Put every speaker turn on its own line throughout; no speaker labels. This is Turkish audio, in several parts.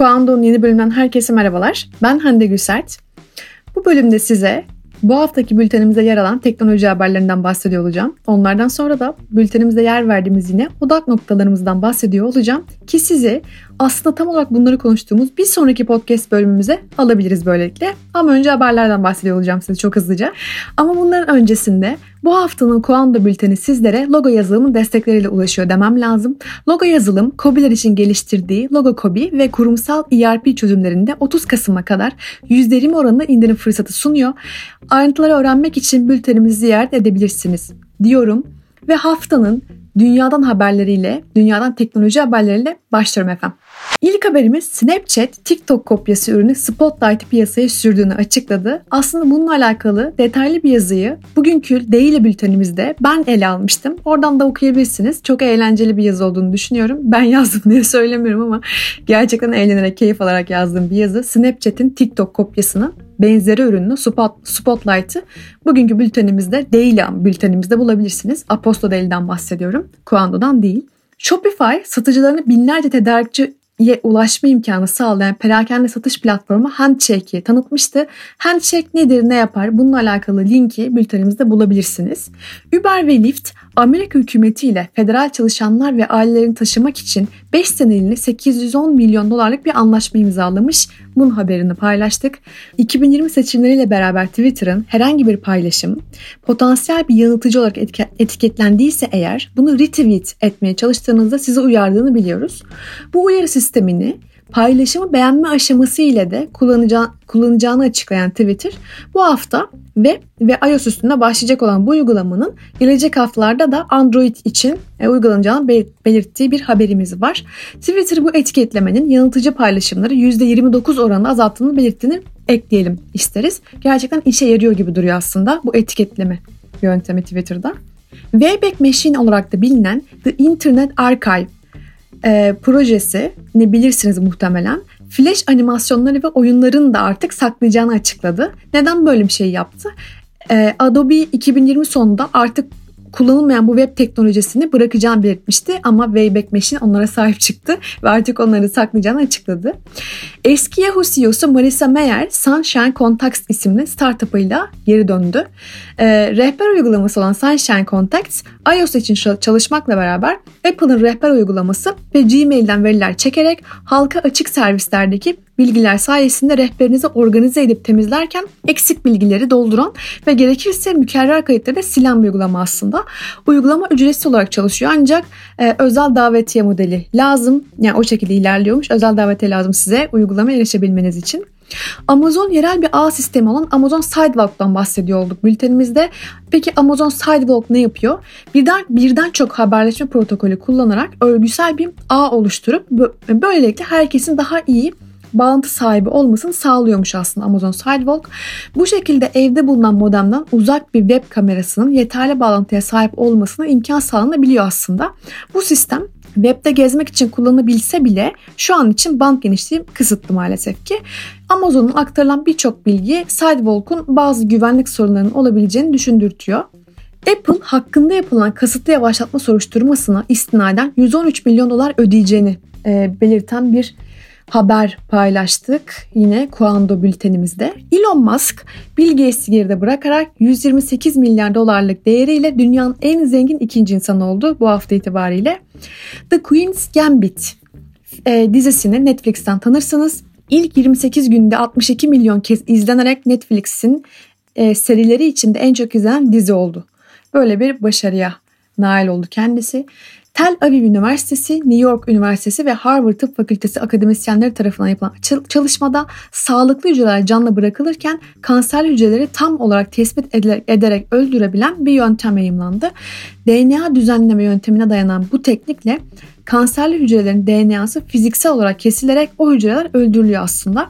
Kuando'nun yeni bölümünden herkese merhabalar. Ben Hande Gülsert. Bu bölümde size bu haftaki bültenimize yer alan teknoloji haberlerinden bahsediyor olacağım. Onlardan sonra da bültenimizde yer verdiğimiz yine odak noktalarımızdan bahsediyor olacağım. Ki sizi aslında tam olarak bunları konuştuğumuz bir sonraki podcast bölümümüze alabiliriz böylelikle. Ama önce haberlerden bahsediyor olacağım size çok hızlıca. Ama bunların öncesinde bu haftanın Kuanda bülteni sizlere logo yazılımın destekleriyle ulaşıyor demem lazım. Logo yazılım, Kobiler için geliştirdiği Logo Kobi ve kurumsal ERP çözümlerinde 30 Kasım'a kadar %20 oranında indirim fırsatı sunuyor. Ayrıntıları öğrenmek için bültenimizi ziyaret edebilirsiniz diyorum ve haftanın dünyadan haberleriyle, dünyadan teknoloji haberleriyle başlıyorum efendim. İlk haberimiz Snapchat TikTok kopyası ürünü Spotlight piyasaya sürdüğünü açıkladı. Aslında bununla alakalı detaylı bir yazıyı bugünkü Daily bültenimizde ben ele almıştım. Oradan da okuyabilirsiniz. Çok eğlenceli bir yazı olduğunu düşünüyorum. Ben yazdım diye söylemiyorum ama gerçekten eğlenerek, keyif alarak yazdığım bir yazı. Snapchat'in TikTok kopyasını benzeri ürünü Spot, Spotlight'ı bugünkü bültenimizde Daily bültenimizde bulabilirsiniz. Aposto Daily'den bahsediyorum. Kuando'dan değil. Shopify satıcılarını binlerce tedarikçi ulaşma imkanı sağlayan perakende satış platformu Handshake'i tanıtmıştı. Handshake nedir, ne yapar? Bununla alakalı linki bültenimizde bulabilirsiniz. Uber ve Lyft Amerika hükümeti ile federal çalışanlar ve ailelerini taşımak için 5 seneliğine 810 milyon dolarlık bir anlaşma imzalamış. Bunun haberini paylaştık. 2020 seçimleriyle beraber Twitter'ın herhangi bir paylaşım potansiyel bir yanıltıcı olarak etiketlendiyse eğer bunu retweet etmeye çalıştığınızda sizi uyardığını biliyoruz. Bu uyarı sistemini paylaşımı beğenme aşaması ile de kullanacağı, kullanacağını açıklayan Twitter bu hafta web ve iOS üstünde başlayacak olan bu uygulamanın gelecek haftalarda da Android için e, uygulanacağını belirttiği bir haberimiz var. Twitter bu etiketlemenin yanıltıcı paylaşımları %29 oranında azalttığını belirttiğini ekleyelim isteriz. Gerçekten işe yarıyor gibi duruyor aslında bu etiketleme yöntemi Twitter'da. Wayback Machine olarak da bilinen The Internet Archive e, projesi ne bilirsiniz muhtemelen. Flash animasyonları ve oyunların da artık saklayacağını açıkladı. Neden böyle bir şey yaptı? E, Adobe 2020 sonunda artık kullanılmayan bu web teknolojisini bırakacağını belirtmişti ama Wayback Machine onlara sahip çıktı ve artık onları saklayacağını açıkladı. Eski Yahoo CEO'su Marissa Mayer Sunshine Contacts isimli startup'ıyla geri döndü. Ee, rehber uygulaması olan Sunshine Contacts iOS için çalışmakla beraber Apple'ın rehber uygulaması ve Gmail'den veriler çekerek halka açık servislerdeki bilgiler sayesinde rehberinizi organize edip temizlerken eksik bilgileri dolduran ve gerekirse mükerrer kayıtları da silen bir uygulama aslında. Uygulama ücretsiz olarak çalışıyor ancak e, özel davetiye modeli lazım. Yani o şekilde ilerliyormuş. Özel davetiye lazım size uygulamaya erişebilmeniz için. Amazon yerel bir ağ sistemi olan Amazon Sidewalk'tan bahsediyor olduk bültenimizde. Peki Amazon Sidewalk ne yapıyor? Birden birden çok haberleşme protokolü kullanarak örgüsel bir ağ oluşturup böylelikle herkesin daha iyi bağlantı sahibi olmasını sağlıyormuş aslında Amazon Sidewalk. Bu şekilde evde bulunan modemden uzak bir web kamerasının yeterli bağlantıya sahip olmasına imkan sağlanabiliyor aslında. Bu sistem webde gezmek için kullanılabilse bile şu an için band genişliği kısıtlı maalesef ki. Amazon'un aktarılan birçok bilgi Sidewalk'un bazı güvenlik sorunlarının olabileceğini düşündürtüyor. Apple hakkında yapılan kasıtlı yavaşlatma soruşturmasına istinaden 113 milyon dolar ödeyeceğini e, belirten bir haber paylaştık yine Kuando bültenimizde. Elon Musk Bill Gates'i geride bırakarak 128 milyar dolarlık değeriyle dünyanın en zengin ikinci insanı oldu bu hafta itibariyle. The Queen's Gambit e, dizisini Netflix'ten tanırsınız. İlk 28 günde 62 milyon kez izlenerek Netflix'in e, serileri içinde en çok izlenen dizi oldu. Böyle bir başarıya nail oldu kendisi. Tel Aviv Üniversitesi, New York Üniversitesi ve Harvard Tıp Fakültesi akademisyenleri tarafından yapılan çalışmada sağlıklı hücreler canlı bırakılırken kanserli hücreleri tam olarak tespit ederek öldürebilen bir yöntem yayımlandı. DNA düzenleme yöntemine dayanan bu teknikle kanserli hücrelerin DNA'sı fiziksel olarak kesilerek o hücreler öldürülüyor aslında.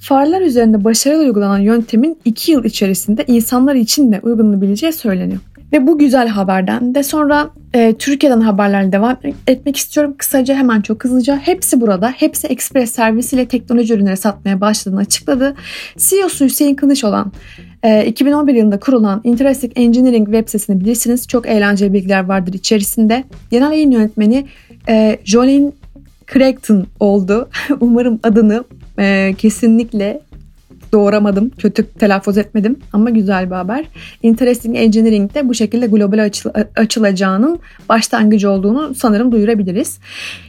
Farlar üzerinde başarılı uygulanan yöntemin 2 yıl içerisinde insanlar için de uygulanabileceği söyleniyor. Ve bu güzel haberden de sonra e, Türkiye'den haberlerle devam etmek istiyorum. Kısaca hemen çok hızlıca. Hepsi burada. Hepsi ekspres servisiyle teknoloji ürünleri satmaya başladığını açıkladı. CEO'su Hüseyin Kılıç olan e, 2011 yılında kurulan Interesting Engineering web sitesini bilirsiniz. Çok eğlenceli bilgiler vardır içerisinde. Genel yayın yönetmeni e, Jolene Crackton oldu. Umarım adını e, kesinlikle doğramadım. Kötü telaffuz etmedim ama güzel bir haber. Interesting Engineering de bu şekilde global açıl açılacağının başlangıcı olduğunu sanırım duyurabiliriz.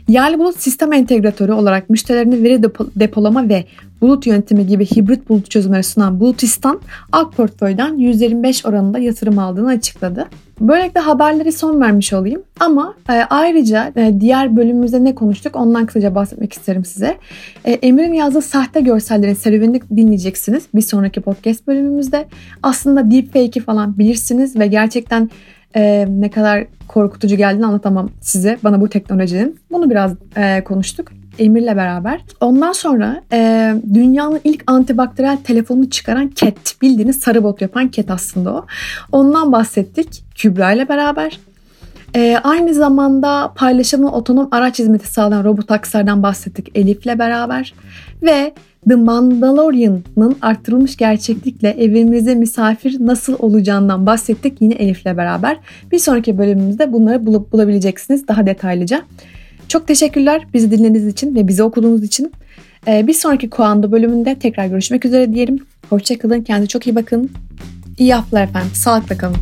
Yerli bulut sistem entegratörü olarak müşterilerine veri depo depolama ve bulut yöntemi gibi hibrit bulut çözümleri sunan Bulutistan Ak Portföy'den 125 oranında yatırım aldığını açıkladı. Böylelikle haberleri son vermiş olayım ama e, ayrıca e, diğer bölümümüzde ne konuştuk ondan kısaca bahsetmek isterim size. E, Emir'in yazdığı sahte görsellerin serüvenini dinleyeceksiniz bir sonraki podcast bölümümüzde. Aslında deepfake'i falan bilirsiniz ve gerçekten e, ne kadar korkutucu geldiğini anlatamam size bana bu teknolojinin. Bunu biraz e, konuştuk. Emir'le beraber. Ondan sonra e, dünyanın ilk antibakteriyel telefonunu çıkaran Cat. Bildiğiniz sarı bot yapan Cat aslında o. Ondan bahsettik Kübra ile beraber. E, aynı zamanda paylaşımlı otonom araç hizmeti sağlayan robotaksilerden bahsettik Elif'le beraber. Ve The Mandalorian'ın arttırılmış gerçeklikle evimizde misafir nasıl olacağından bahsettik yine Elif'le beraber. Bir sonraki bölümümüzde bunları bulup bulabileceksiniz daha detaylıca. Çok teşekkürler bizi dinlediğiniz için ve bizi okuduğunuz için. Ee, bir sonraki Kuanda bölümünde tekrar görüşmek üzere diyelim. Hoşçakalın, kendinize çok iyi bakın. İyi haftalar efendim, sağlıkla kalın.